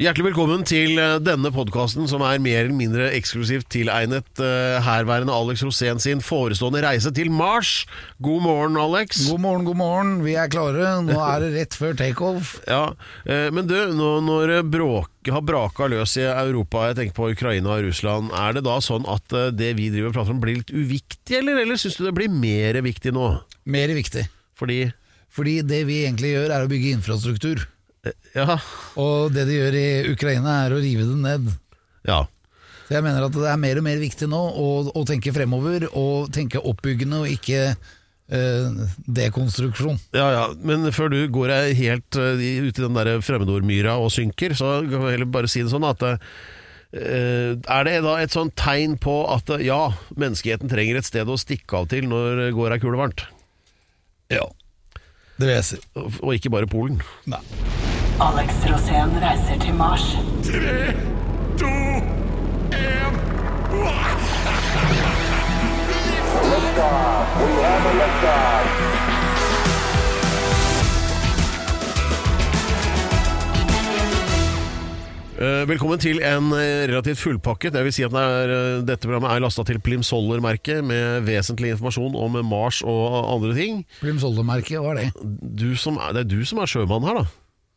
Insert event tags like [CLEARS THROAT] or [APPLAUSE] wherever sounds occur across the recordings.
Hjertelig velkommen til eh, denne podkasten som er mer eller mindre eksklusivt tilegnet uh, herværende Alex Rosén sin forestående reise til Mars. God morgen, Alex. God morgen, god morgen. Vi er klare. Nå er det rett før takeoff. [LAUGHS] Ja, eh, Men du, nå, når det har braka løs i Europa, jeg tenker på Ukraina og Russland, er det da sånn at eh, det vi driver og prater om blir litt uviktig, eller, eller syns du det blir mer viktig nå? Mer viktig. Fordi Fordi det vi egentlig gjør, er å bygge infrastruktur. Ja. Og det de gjør i Ukraina, er å rive den ned. Ja. Så jeg mener at det er mer og mer viktig nå å, å tenke fremover, og tenke oppbyggende og ikke eh, dekonstruksjon. Ja, ja, men før du går helt uh, ut i den der fremmedordmyra og synker, så kan vi heller bare si det sånn at uh, Er det da et sånt tegn på at uh, ja, menneskeheten trenger et sted å stikke av til når det går ei kule varmt? Ja. Det vil jeg si. Og, og ikke bare Polen. Nei. Alex Rosén reiser til Mars. Eh, velkommen til en eh, relativt fullpakket. Jeg vil si at det er, eh, Dette programmet er lasta til Plimsoller-merket med vesentlig informasjon om Mars og andre ting. Plimsoldermerket, hva er det? Du som er, det er du som er sjømann her, da.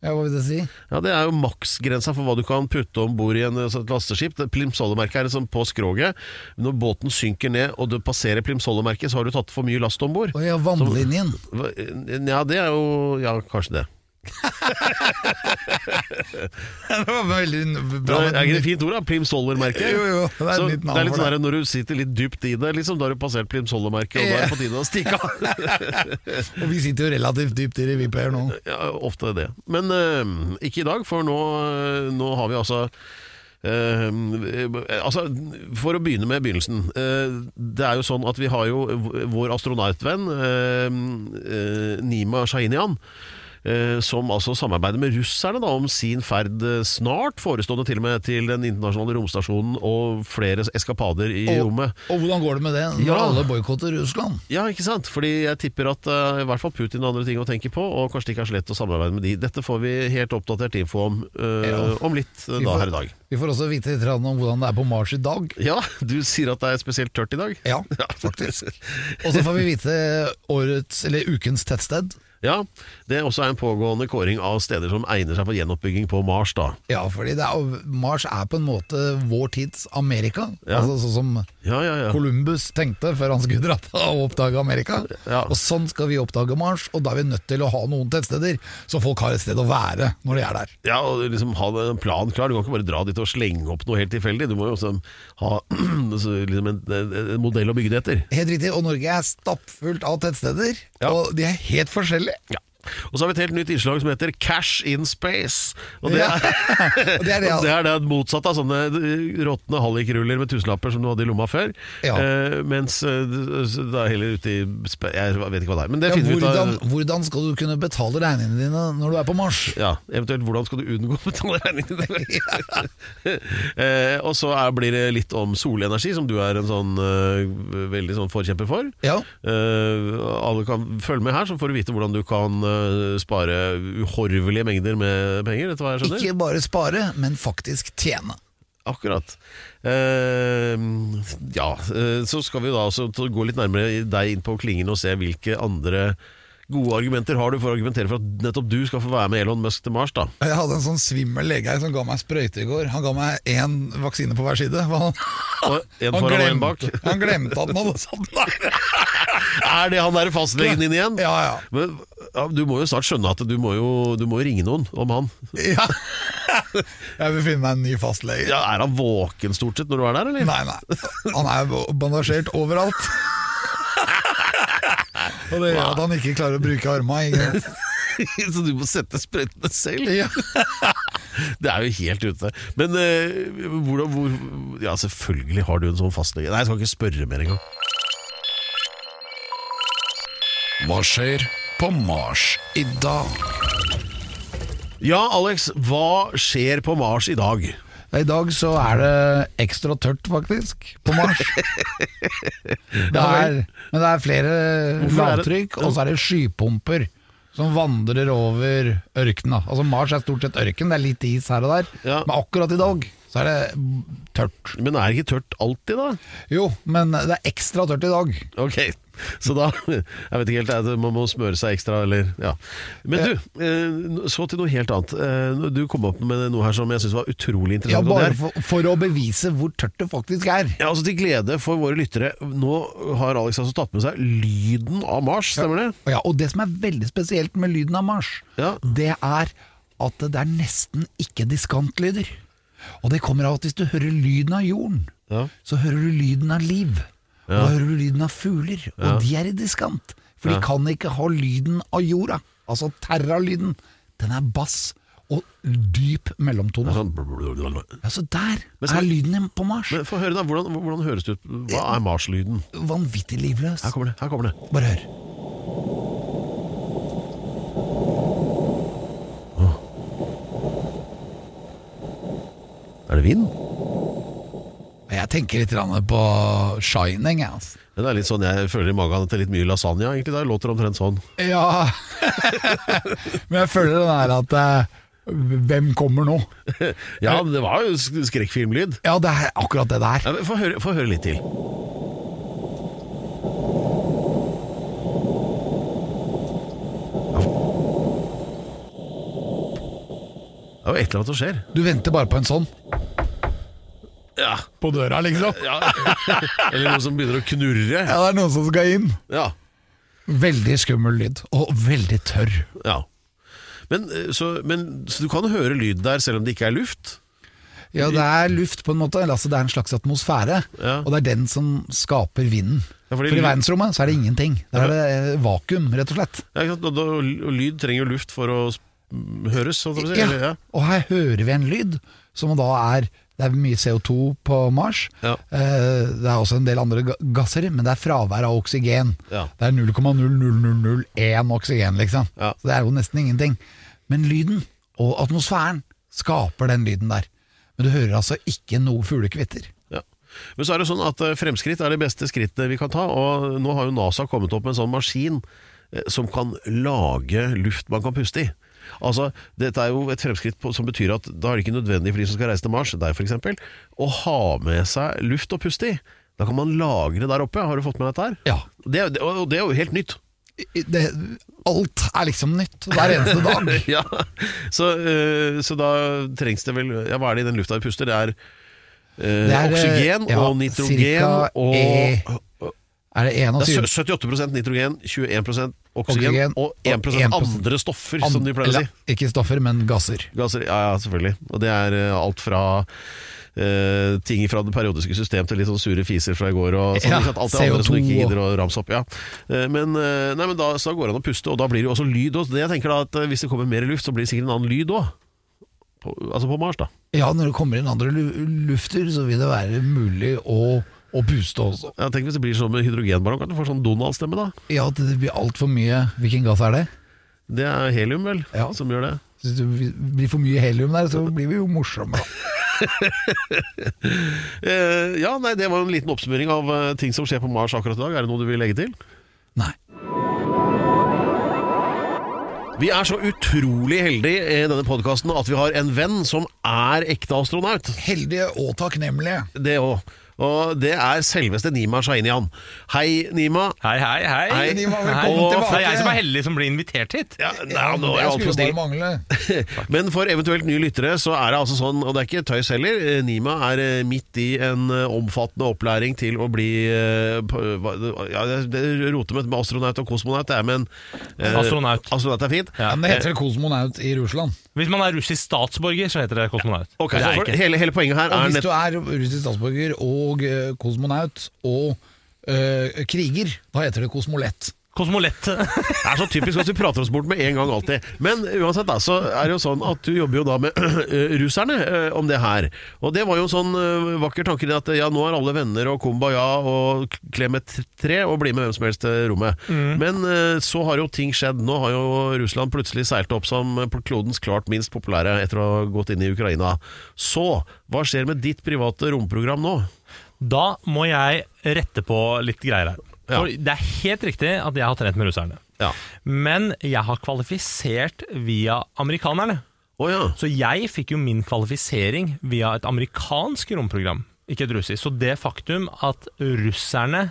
Ja, hva vil det si? Ja, Det er jo maksgrensa for hva du kan putte om bord i en, altså et lasteskip. Plimsollemerket er liksom på skroget. Når båten synker ned og du passerer Plimsollemerket, så har du tatt for mye last om bord. Å ja, vannlinjen. Ja, det er jo Ja, kanskje det. [LAUGHS] det var veldig Bra, er ikke det fint ord, da? Plimsollermerket? Jo, jo, det er Så det er litt sånn det. Når du sitter litt dypt i det, liksom, da har du passert Plimsollermerket, og da er det på tide å stikke av. [LAUGHS] Og vi sitter jo relativt dypt i Per nå. [LAUGHS] Ja, ofte det. Men uh, ikke i dag, for nå, eh, nå har vi altså Uh, altså, For å begynne med begynnelsen. Uh, det er jo sånn at vi har jo vår astronautvenn uh, Nima Shahinian. Eh, som altså samarbeider med russerne da, om sin ferd eh, snart, forestående til og med til den internasjonale romstasjonen og flere eskapader i Og, rommet. og hvordan går det med det når Ja. alle boikotter Russland? Ja, ikke sant? Fordi jeg tipper at uh, i hvert fall Putin har andre ting å tenke på, og kanskje det ikke er så lett å samarbeide med de. Dette får vi helt oppdatert info om uh, Ja. om litt uh, da får- her i dag. Vi får også vite litt om hvordan det er på Mars i dag. Ja, [LAUGHS] du sier at det er spesielt tørt i dag? [LAUGHS] Ja, faktisk. Og så får vi vite årets, eller ukens tettsted. Ja, det er også en pågående kåring av steder som egner seg for gjenoppbygging på Mars, da. Ja, fordi er, Mars er på en måte vår tids Amerika. Ja. Altså Sånn som Ja, ja, ja. Columbus tenkte før han skulle dra og oppdage Amerika. Og sånn skal vi oppdage Mars, og da er vi nødt til å ha noen tettsteder, så folk har et sted å være når de er der. Ja, og liksom ha en plan klar. Du kan ikke bare dra dit og slenge opp noe helt tilfeldig. Du må jo også ha [CLEARS THROAT] liksom en, en modell å bygge det etter. Helt riktig, og Norge er stappfullt av tettsteder. Og de er helt forskjellige. Ja. Og så har vi et helt nytt innslag som heter Cash in Space. Og det Ja. er, [LAUGHS] Og det er det, [LAUGHS] og det er det motsatte av sånne råtne hallikruller med tusenlapper som du hadde i lomma før. Ja. Eh, mens eh, det er heller ute i Jeg vet ikke hva det er. Men det Ja, finner vi ut hvordan, av. hvordan skal du kunne betale regningene dine når du er på Mars? Ja, Eventuelt hvordan skal du unngå å betale regningene dine? [LAUGHS] eh, og så er, blir det litt om solenergi, som du er en sånn uh, veldig sånn forkjemper for. Ja, Eh, alle kan følge med her, så får du vite hvordan du kan eh, spare uhorvelige mengder med penger. dette du hva jeg skjønner? ikke bare spare, men faktisk tjene. Akkurat. Uh, ja, eh, så skal vi da også gå litt nærmere deg inn på klingen og se hvilke andre gode argumenter har du for å argumentere for at nettopp du skal få være med Elon Musk til Mars, da. Jeg hadde en sånn svimmel lege som ga meg sprøyte i går. Han ga meg én vaksine på hver side. [LAUGHS] Han, en foran og en bak. [LAUGHS] han glemte at han hadde satt den der. [LAUGHS] Er det han der fastlegen din igjen? Ja, ja. Men, ja, du må jo snart skjønne at du må jo, du må jo ringe noen om han. ja. Jeg vil finne meg en ny fastlege. Ja, er han våken stort sett når du er der, eller? Nei, nei. Han er bandasjert overalt. Og det gjør at han ikke klarer å bruke armene. [LAUGHS] Så du må sette sprøytene selv? Ja. [LAUGHS] Det er jo helt ute. Men eh, hvordan hvor, Ja, selvfølgelig har du en sånn fastlege. Nei, jeg skal ikke spørre mer engang. Hva skjer på Mars i dag? Ja, Alex, hva skjer på Mars i dag? I dag så er det ekstra tørt, faktisk, på Mars. [LAUGHS] Det er, men det er flere er lavtrykk, og så er det skypumper som vandrer over ørkenen. Altså Mars er stort sett ørken, det er litt is her og der. Men akkurat i dag så er det tørt. Men er det ikke tørt alltid, da? Jo, men det er ekstra tørt i dag. Ok, så da Jeg vet ikke helt, man må smøre seg ekstra, eller ja. Men du, eh, så til noe helt annet. Eh, Du kom opp med noe her som jeg syns var utrolig interessant. Ja, Bare for, for å bevise hvor tørt det faktisk er. Ja, altså Til glede for våre lyttere. Nå har Alex altså tatt med seg lyden av Mars, stemmer det? Ja, og det som er veldig spesielt med lyden av Mars, Ja. det er at det er nesten ikke diskantlyder. Og det kommer av at hvis du hører lyden av jorden, Ja. så hører du lyden av liv. Og da hører du lyden av fugler, og de er i diskant. For de kan ikke ha lyden av jorda. Altså terralyden. Den er bass og dyp mellomtone. Sånn, Ja, så der Men er lyden på Mars. men Få høre, da. Hvordan, hvordan høres det ut? Hva er Mars-lyden? Vanvittig livløs. Her kommer det. her kommer det Bare hør. Er det vind? Jeg tenker litt grann på Shining. Altså. Det er litt sånn Jeg føler i magen at det er litt mye lasagne. egentlig Det låter omtrent sånn. Ja [LAUGHS] Men jeg føler den her at eh, Hvem kommer nå? [LAUGHS] Ja, men det var jo skrekkfilmlyd. Ja, det er akkurat det der. Ja, Få høre, høre litt til. Det er jo et eller annet som skjer. Du venter bare på en sånn Ja. på døra, liksom. ja. Eller noen som begynner å knurre. Ja, det er noen som skal inn. Ja. Veldig skummel lyd, og veldig tørr. ja. Men, eh, så, men så du kan høre lyd der selv om det ikke er luft? Ja, det er luft på en måte, altså det er en slags atmosfære, Ja. og det er den som skaper vinden. Ja, For i verdensrommet så er det ingenting. Der er det eh, vakuum, rett og slett. Ja, ikke sant? Og, lyd trenger jo luft for å høres, sånn å si. Ja. Eller, ja. Og her hører vi en lyd, som da er Det er mye CO2 på Mars. Ja. Eh, Det er også en del andre gasser, men det er fravær av oksygen. Ja. Det er 0,00001 oksygen, liksom. Ja. Så det er jo nesten ingenting. Men lyden og atmosfæren skaper den lyden der. Men du hører altså ikke noe fuglekvitter. Ja. Men så er det sånn at eh, fremskritt er det beste skrittet vi kan ta, og nå har jo NASA kommet opp med en sånn maskin eh, som kan lage luft man kan puste i. Altså, Dette er jo et fremskritt på, som betyr at da er det ikke nødvendig for de som skal reise til Mars, deg f.eks., å ha med seg luft å puste i. Da kan man lagre der oppe. Har du fått med dette her? Ja. Det, det, og det er jo helt nytt. Det, alt er liksom nytt hver eneste dag. [LAUGHS] ja, så, eh, så da trengs det vel ja, Hva er det i den lufta vi puster? Det er, eh, Det er, eh, oksygen ja, og nitrogen og E- Er det 21 Det er 78% nitrogen, 21 oksygen, og 1, og 1% andre stoffer, som de pleier å si. Ikke stoffer, men gasser. Gasser, ja, ja, selvfølgelig. Og det er eh, alt fra uh, ting fra det periodiske system til litt sånn sure fiser fra i går. Og sånn, Ja, ikke sant? alt det andre som du ikke gidder å ramse opp. Ja. Uh, men, uh, nei, men da, så da går det an å puste, og da blir det jo også lyd. òg. jeg tenker da, at Hvis det kommer mer luft, så blir det sikkert en annen lyd òg. Altså på Mars, da. Ja, når det kommer inn andre lufter, så vil det være mulig å, å puste også. Ja, tenk hvis det blir sånn med hydrogenballong, kan du får sånn Donald-stemme, da. Ja, det blir altfor mye Hvilken gass er det? Det er helium, vel, Ja. som gjør det. Hvis det blir for mye helium der, så blir vi jo morsomme. [LAUGHS] Eh, ja, nei, Det var jo en liten oppsummering av eh, ting som skjer på Mars akkurat i dag. Er det noe du vil legge til? Nei. Vi er så utrolig heldige i denne podkasten at vi har en venn som er ekte astronaut. Heldige og takknemlige. Det òg. Og det er selveste Nima Shainian. Hei, Nima. Hei, hei, hei. Hei, Nima, Hei. velkommen Og tilbake. Det er jeg som er heldig som blir invitert hit. Ja, nei, nå er det jeg altfor snill. Men for eventuelt nye lyttere så er det altså sånn, og det er ikke tøys heller, eh, Nima er eh, midt i en eh, omfattende opplæring til å bli ja, Det roter med med astronaut og kosmonaut, det er, men eh, Astronaut. Astronaut er fint. Ja. Ja, men det heter kosmonaut i Russland. Hvis man er russisk statsborger, så heter det kosmonaut. Okay, det er for, ikke. hele, hele poenget her Og er hvis du er russisk statsborger og eh, kosmonaut og eh, kriger, da heter det kosmolett. Kosmolett. Det er så typisk at vi prater oss bort med en gang alltid. Men uansett da, så er det jo sånn at du jobber jo da med øh, [CLEARS THROAT] russerne øh, om det her. Og det var jo en sånn øh, vakker tanke at ja, nå er alle venner og kumbaya og klem et tre og bli med hvem som helst til rommet. Men øh, så har jo ting skjedd. Nå har jo Russland plutselig seilt opp som klodens klart minst populære etter å ha gått inn i Ukraina. Så hva skjer med ditt private romprogram nå? Da må jeg rette på litt greier her. Ja. For Det er helt riktig at jeg har trent med russerne. Ja. Men jeg har kvalifisert via amerikanerne. Oh, ja. Så jeg fikk jo min kvalifisering via et amerikansk romprogram, ikke et russisk. Så det faktum at russerne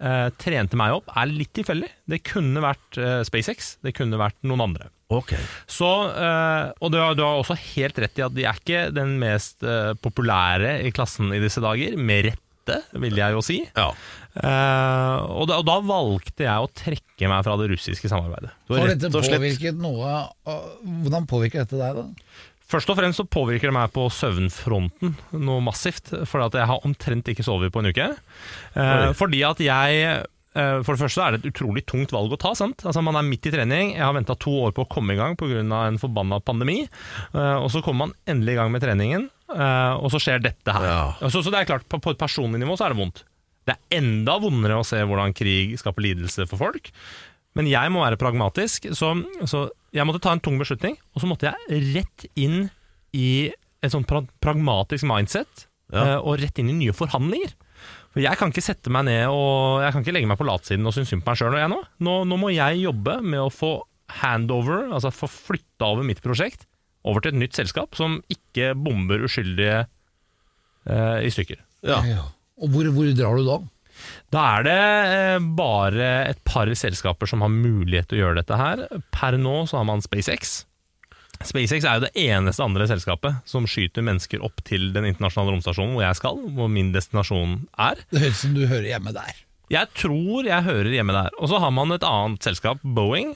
eh, trente meg opp, er litt tilfeldig. Det kunne vært eh, SpaceX, det kunne vært noen andre. Okay. Så, eh, og du har, du har også helt rett i at de er ikke den mest eh, populære i klassen i disse dager. Med rette, vil jeg jo si. Ja. Eh, og, da, og da valgte jeg å trekke meg fra det russiske samarbeidet. Har dette påvirket noe Hvordan påvirker dette deg, da? Først og fremst så påvirker det meg på søvnfronten noe massivt. For at jeg har omtrent ikke sovet på en uke. Uh, fordi at jeg eh, For det første er det et utrolig tungt valg å ta. sant? Altså Man er midt i trening. Jeg har venta to år på å komme i gang pga. en forbanna pandemi. Eh, og så kommer man endelig i gang med treningen, eh, og så skjer dette her. Ja. Og Så, så det er klart, på, på et personlig nivå så er det vondt. Det er enda vondere å se hvordan krig skaper lidelse for folk. Men jeg må være pragmatisk, så, så jeg måtte ta en tung beslutning. Og så måtte jeg rett inn i et sånn pra pragmatisk mindset, Ja. eh, og rett inn i nye forhandlinger. For jeg kan ikke sette meg ned og Jeg kan ikke legge meg på latsiden og synes synd på meg sjøl nå. nå. Nå må jeg jobbe med å få handover, altså få flytta over mitt prosjekt, over til et nytt selskap som ikke bomber uskyldige eh, i stykker. Ja. Og hvor, hvor drar du da? Da er det eh, bare et par selskaper som har mulighet til å gjøre dette her. Per nå så har man SpaceX. SpaceX er jo det eneste andre selskapet som skyter mennesker opp til den internasjonale romstasjonen hvor jeg skal, hvor min destinasjon er. Det høres ut som du hører hjemme der. Jeg tror jeg hører hjemme der. Og så har man et annet selskap, Boeing,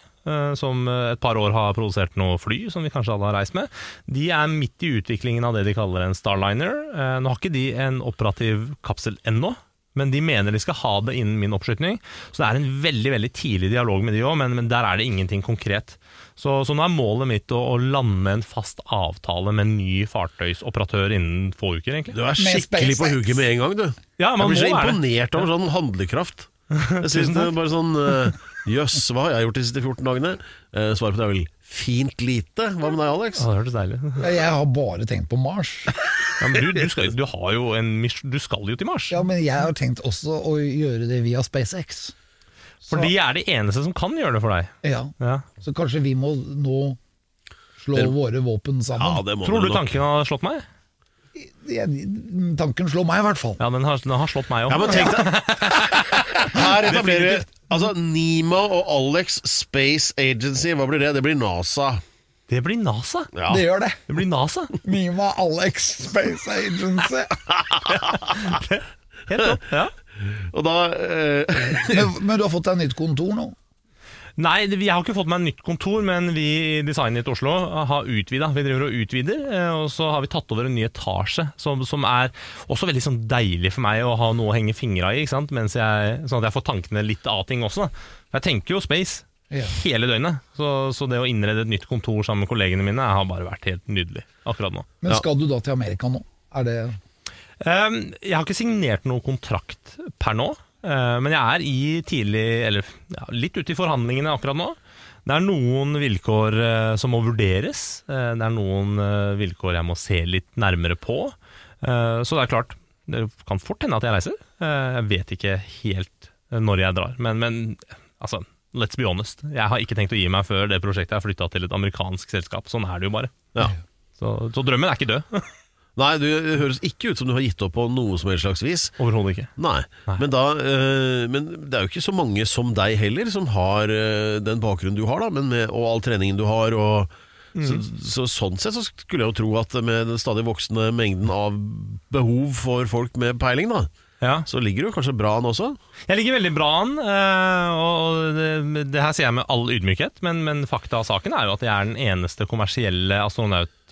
som eh, et par år har produsert noe fly, som vi kanskje alle har reist med. De er midt i utviklingen av det de kaller en Starliner. Eh, Nå har ikke de en operativ kapsel ennå, men de mener de skal ha det innen min oppskytning. Så det er en veldig veldig tidlig dialog med de òg, men, men der er det ingenting konkret. Så, så nå er målet mitt å, å lande en fast avtale med en ny fartøysoperatør innen få uker, egentlig. Du er skikkelig på hugget med en gang, du. Ja, Jeg blir så må være det. imponert over sånn handlekraft. [LAUGHS] Jeg synes det er bare sånn eh, Jøss, hva har jeg gjort de siste 14 dagene? Eh, svaret på det er vel fint lite. Hva med deg, Alex? Ja, det hørtes deilig. Jeg har bare tenkt på Mars. Ja, men du, du, skal, du har jo en Du skal jo til Mars. Ja, Men jeg har tenkt også å gjøre det via SpaceX. Så, For de er det eneste som kan gjøre det for deg. ja, Ja. så kanskje vi må nå slå Dere- våre våpen Ja, sammen. det må Tror du nok. tanken har slått meg? Jeg, tanken slår meg i hvert fall. Ja, den har, den har slått meg òg. Ja, men tenk deg [LAUGHS] Her etablerer vi Altså, Nima og Alex Space Agency, hva blir det? Det blir NASA. det blir NASA. Ja. Det gjør det. Det blir NASA. Nima Alex Space Agency. [LAUGHS] Helt topp. Ja. Og da eh, Men, men du har fått deg nytt kontor nå? Nei, vi har ikke fått meg nytt kontor, men vi i Designit Oslo har utvida. Vi driver og utvider, eh, og så har vi tatt over en ny etasje, som, som er også veldig sånn deilig for meg å ha noe å henge fingra i, ikke sant? Mens jeg, sånn at jeg får tankene litt av ting også. Jeg tenker jo space Ja. hele døgnet, så, så det å innrede et nytt kontor sammen med kollegene mine har bare vært helt nydelig akkurat nå. Men skal du da til Amerika nå? Er det Um, jeg har ikke signert noen kontrakt per nå, men jeg er i tidlig, eller ja, litt ute i forhandlingene akkurat nå. Det er noen vilkår uh, som må vurderes. Uh, det er noen vilkår jeg må se litt nærmere på. Så det er klart, det kan fort hende at jeg reiser. Jeg vet ikke helt når jeg drar, men, men altså, let's be honest. Jeg har ikke tenkt å gi meg før det prosjektet er flytta til et amerikansk selskap. Sånn er det jo bare. Ja. Så, så drømmen er ikke død. [LAUGHS] Nei, du det høres ikke ut som du har gitt opp på noe som helst slags vis. Overhodet ikke. Nei, Nei. Men, da, øh, men det er jo ikke så mange som deg heller, som har øh, den bakgrunnen du har, da, men med, og all treningen du har. Og, så, så, sånn sett så skulle jeg jo tro at med den stadig voksende mengden av behov for folk med peiling, da, Ja. så ligger du kanskje bra an også. Jeg ligger veldig bra an, eh, og det, det her sier jeg med all ydmykhet, men, men fakta av saken er jo at jeg er den eneste kommersielle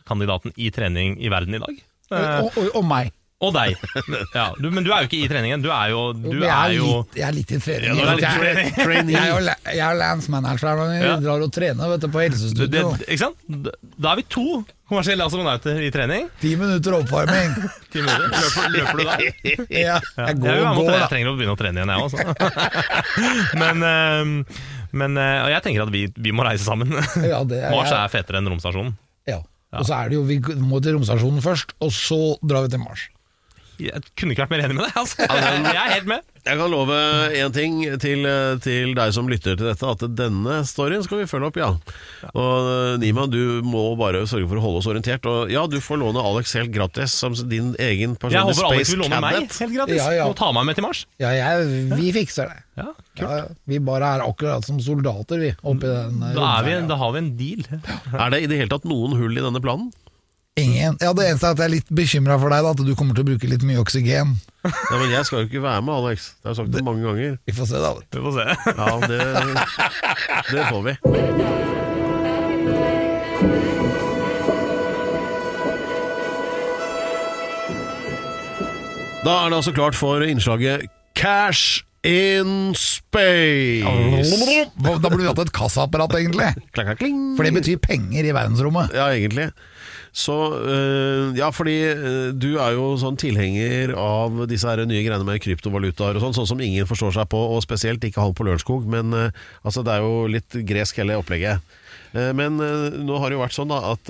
astronautkandidaten i trening i verden i dag. Eh, og, og, og meg. Og deg. [LAUGHS] Ja, du, men du er jo ikke i treningen. Du er jo, du jeg, er er jo litt, jeg er litt i trening. du er litt jeg, trening. jeg, jeg, er jo [LAUGHS] jeg er landsmanager når jeg Ja. drar og trener vet du, på helsestudio. Ikke sant? Da er vi to kommersielle astronauter i trening. Ti minutter oppvarming. [LAUGHS] Ti minutter. Løper, løper du der? Ja, Ja, jeg jeg, går og går, jeg trenger å begynne å trene igjen, jeg også. men eh, men eh, jeg tenker at vi, vi må reise sammen. Ja, det er, Mars er fetere enn romstasjonen. ja. Og så er det jo, vi må til romstasjonen først, og så drar vi til Mars. Jeg kunne ikke vært mer enig med deg. Altså. Jeg er helt med. Jeg kan love én ting til, til deg som lytter til dette, at denne storyen skal vi følge opp, ja. Og eh, Nima, du må bare sørge for å holde oss orientert. Og ja, du får låne Alex helt gratis som din egen Jeg håper Alex vil låne meg helt gratis. Ja, ja. Og ta meg med til Mars. Ja, jeg, vi fikser det. Ja, Ja, ja. vi bare er akkurat som soldater, vi, oppi den Da, er vi, da har vi en deal. Er det i det hele tatt noen hull i denne planen? Ingen. Ja, det eneste er at jeg er litt bekymra for deg, da, at du kommer til å bruke litt mye oksygen. Ja, men Jeg skal jo ikke være med, Alex. Det har jeg sagt det mange ganger. Vi får se, da. Vi får se. Ja, det, det får vi. Da er det altså klart for innslaget Cash in Space. Da burde vi hatt et kassaapparat, egentlig. For det betyr penger i verdensrommet. Ja, egentlig. Så øh, Ja, fordi øh, du er jo sånn tilhenger av disse her nye greiene med kryptovalutaer og sånn, sånn som ingen forstår seg på, og spesielt ikke han på Lørenskog, men øh, altså det er jo litt gresk hele opplegget. Eh, Men nå har det jo vært sånn da at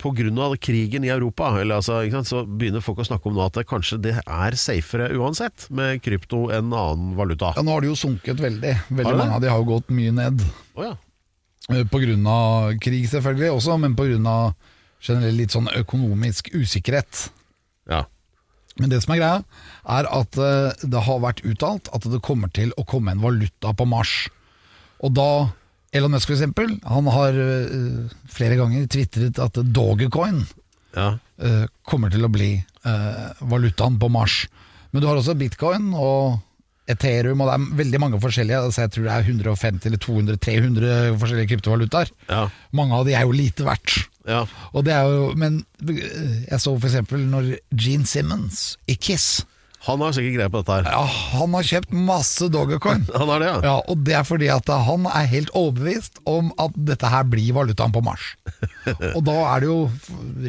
pga. krigen i Europa, eller altså, sant, så begynner folk å snakke om nå at det, kanskje det er safere uansett med krypto enn annen valuta. Ja, Nå har det jo sunket veldig. Veldig mange av de har jo gått mye ned. Oh, ja. Pga. Krig selvfølgelig også, men av generell litt sånn økonomisk usikkerhet. ja. Men det som er greia, er at eh, det har vært uttalt at det kommer til å komme en valuta på Mars. Og da Elon Musk for eksempel, han har eh, flere ganger tvitret at Dogecoin ja. eh, kommer til å bli valutaen på Mars. Men du har også bitcoin og Ethereum, og det er veldig mange forskjellige. Altså jeg tror det er 150 eller 200-300 forskjellige kryptovalutaer. Ja. Mange av de er jo lite verdt. Ja. Og det er jo, men eh, jeg så eksempel når Gene Simmons i Kiss Han har sikkert greie på dette her. ja, Han har kjøpt masse Dogecoin. [LAUGHS] Han har det, ja. Ja, og det er fordi at han er helt overbevist om at dette her blir valutaen på Mars. [LAUGHS] Og da er det jo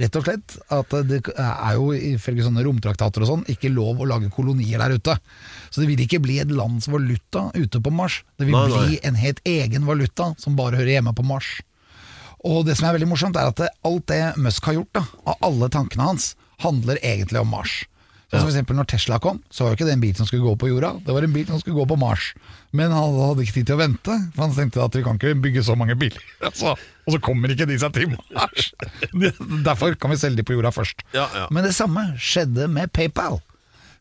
rett og slett at det er jo ifølge sånne romtraktater og sånn ikke lov å lage kolonier der ute. Så det vil ikke bli et lands valuta ute på Mars. Det vil Nei, nei. bli en helt egen valuta som bare hører hjemme på Mars. Og det som er veldig morsomt, er at alt det Musk har gjort, da, av alle tankene hans, handler egentlig om Mars. Så for eksempel når Tesla kom, så var jo ikke det en bil som skulle gå på jorda, det var en bil som skulle gå på Mars. Men han hadde ikke tid til å vente, for han tenkte at vi kan ikke bygge så mange biler. [LAUGHS] Altså, og så kommer ikke de seg til Mars. [LAUGHS] Derfor kan vi selge de på jorda først. Ja, ja. Men det samme skjedde med PayPal.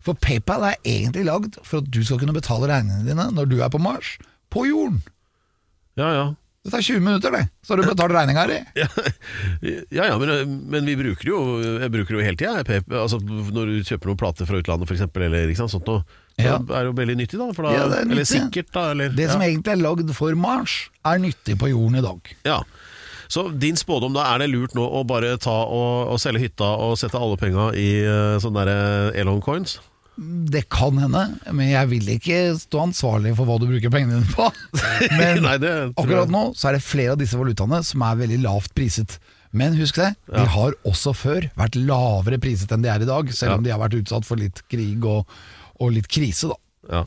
For PayPal er egentlig lagd for at du skal kunne betale regningene dine når du er på Mars, på jorden. Ja, ja. Det tar 20 minutter, det. Så har du betalt regninga di. Ja, ja, ja men, men vi bruker jo Jeg bruker det jo hele tida. Altså, når du kjøper noen plater fra utlandet, f.eks., eller ikke sant, sånt noe, så Ja. er det jo veldig nyttig, da. Da Ja, det er eller sikkert, da. Eller, Det som egentlig er lagd for Mars, er nyttig på jorden i dag. ja. Så din spådom, da, er det lurt nå å bare ta og, og selge hytta og sette alle penga i uh, sånne der Elon coins? Det kan hende, men jeg vil ikke stå ansvarlig for hva du bruker pengene dine på. [LAUGHS] Men Nei, akkurat nå så er det flere av disse valutaene som er veldig lavt priset. Men husk det, de har også før vært lavere priset enn de er i dag, selv om de har vært utsatt for litt krig og, og litt krise, da. Ja.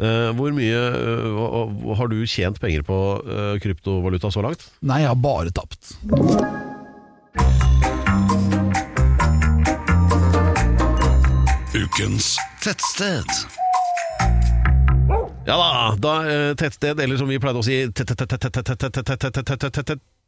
Uh, hvor mye hva- har du tjent penger på uh, kryptovaluta så langt? Nei, jeg har bare tapt. Ukens tettsted. Ja da, da eh, tettsted, eller som vi pleide å si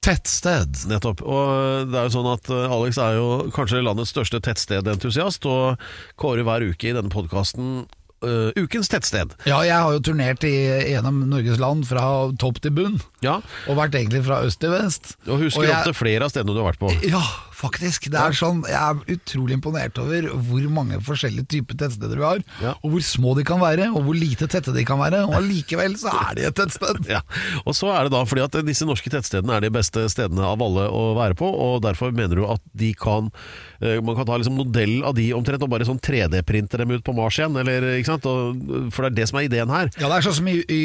tettsted. Nettopp. Og det er jo sånn at Alex er jo kanskje landets største tettstedentusiast, og kårer hver uke i denne podkasten ukens tettsted. Ja, jeg har jo turnert i, gjennom Norges land fra topp til bunn, Ja, og vært egentlig fra øst til vest. og husker Og jeg- opptil flere av stedene du har vært på. Ja, faktisk. Det er sånn, Jeg er utrolig imponert over hvor mange forskjellige typer tettsteder vi har. Ja. Og hvor små de kan være, og hvor lite tette de kan være. Og allikevel så er de et tettsted. [LAUGHS] Ja, og så er det da fordi at disse norske tettstedene er de beste stedene av alle å være på, og derfor mener du at de kan eh, man kan ta liksom modell av de omtrent og bare sånn 3D-printe dem ut på Mars igjen, eller, ikke sant? Og, for det er det som er ideen her. Ja, det er sånn som i, i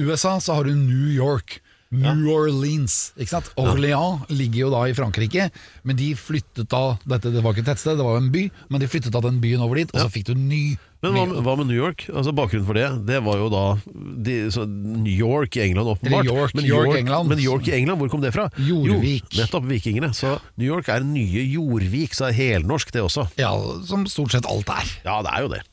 USA så har du New York. New Orleans. ikke sant? Orléans ligger jo da i Frankrike, men de flyttet da dette, Det var ikke et tettsted, det var jo en by, men de flyttet da den byen over dit, og så fikk du ny. Men hva, hva med New York? Altså Bakgrunnen for det Det var jo da de, så New York i England, åpenbart. York, men York, England. Men York i England, hvor kom det fra? Jordvik. Jo, nettopp, vikingene. Så New York er nye Jordvik, så er helnorsk det også. Ja, som stort sett alt er. Ja, det er jo det.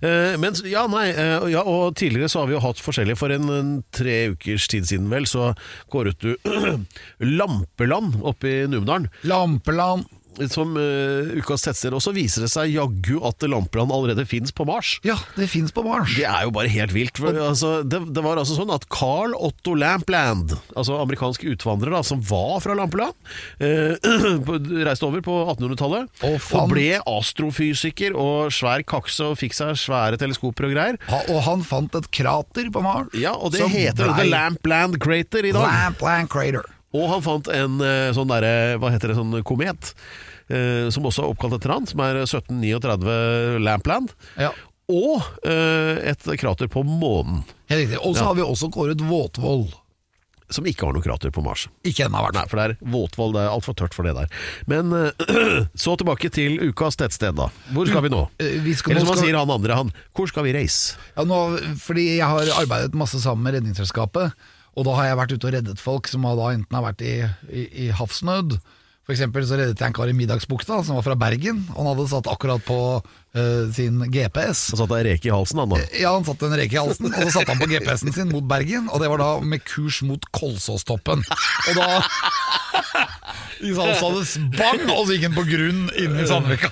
Eh, men ja, nei, eh, ja, og tidligere så har vi jo hatt forskjellige For en, en tre ukers tid siden vel Så kåret du [CLEARS THROAT] Lampeland oppe i Numedalen Lampeland. Som uh, ukas tettsted Og så viser det seg jaggu at Lampeland allerede finnes på Mars Ja, det fins på Mars. det er jo bare helt vilt. For, altså, det, det var altså sånn at Carl Otto Lampland, altså amerikansk utvandrer da, som var fra Lampeland, [CLEARS THROAT] uh, reiste over på 1800-tallet Og og, ble astrofysiker og svær kakse og fikk seg svære teleskoper og greier. Ha, og han fant et krater på Mars. Ja, og det heter blei The Lampland Crater i dag. Lampland Crater. Og han fant en eh, sånn derre, hva heter det, sånn komet, eh, som også er oppkalt etter han, som er 1739 Lampland. Ja, Og eh, et krater på månen, helt riktig. Og så Ja. har vi også kåret Våtvoll. som ikke har noe krater på Mars. Ikke ennå, Nei, for det er våtvoll, det er altfor tørt for det der. Men eh, [CLEARS THROAT] så tilbake til ukas tettsted, da. Hvor skal vi nå? [CLEARS THROAT] Eh, vi skal- Eller som han skal- sier han andre, han. Hvor skal vi reise? Ja, nå, fordi jeg har arbeidet masse sammen med Redningsselskapet, og da har jeg vært ute og reddet folk som da enten har vært i, i, i havsnød. For eksempel så reddet jeg en kar i Middagsbukta som var fra Bergen. Han hadde satt akkurat på eh, sin GPS. Han satte ei reke i halsen, han da. Ja, han satte en reke i halsen, og så satte han på GPS-en sin mot Bergen, og det var da med kurs mot Kolsåstoppen. Og da [LAUGHS] sa det bang, og så gikk han på grunn inne i Sandvika.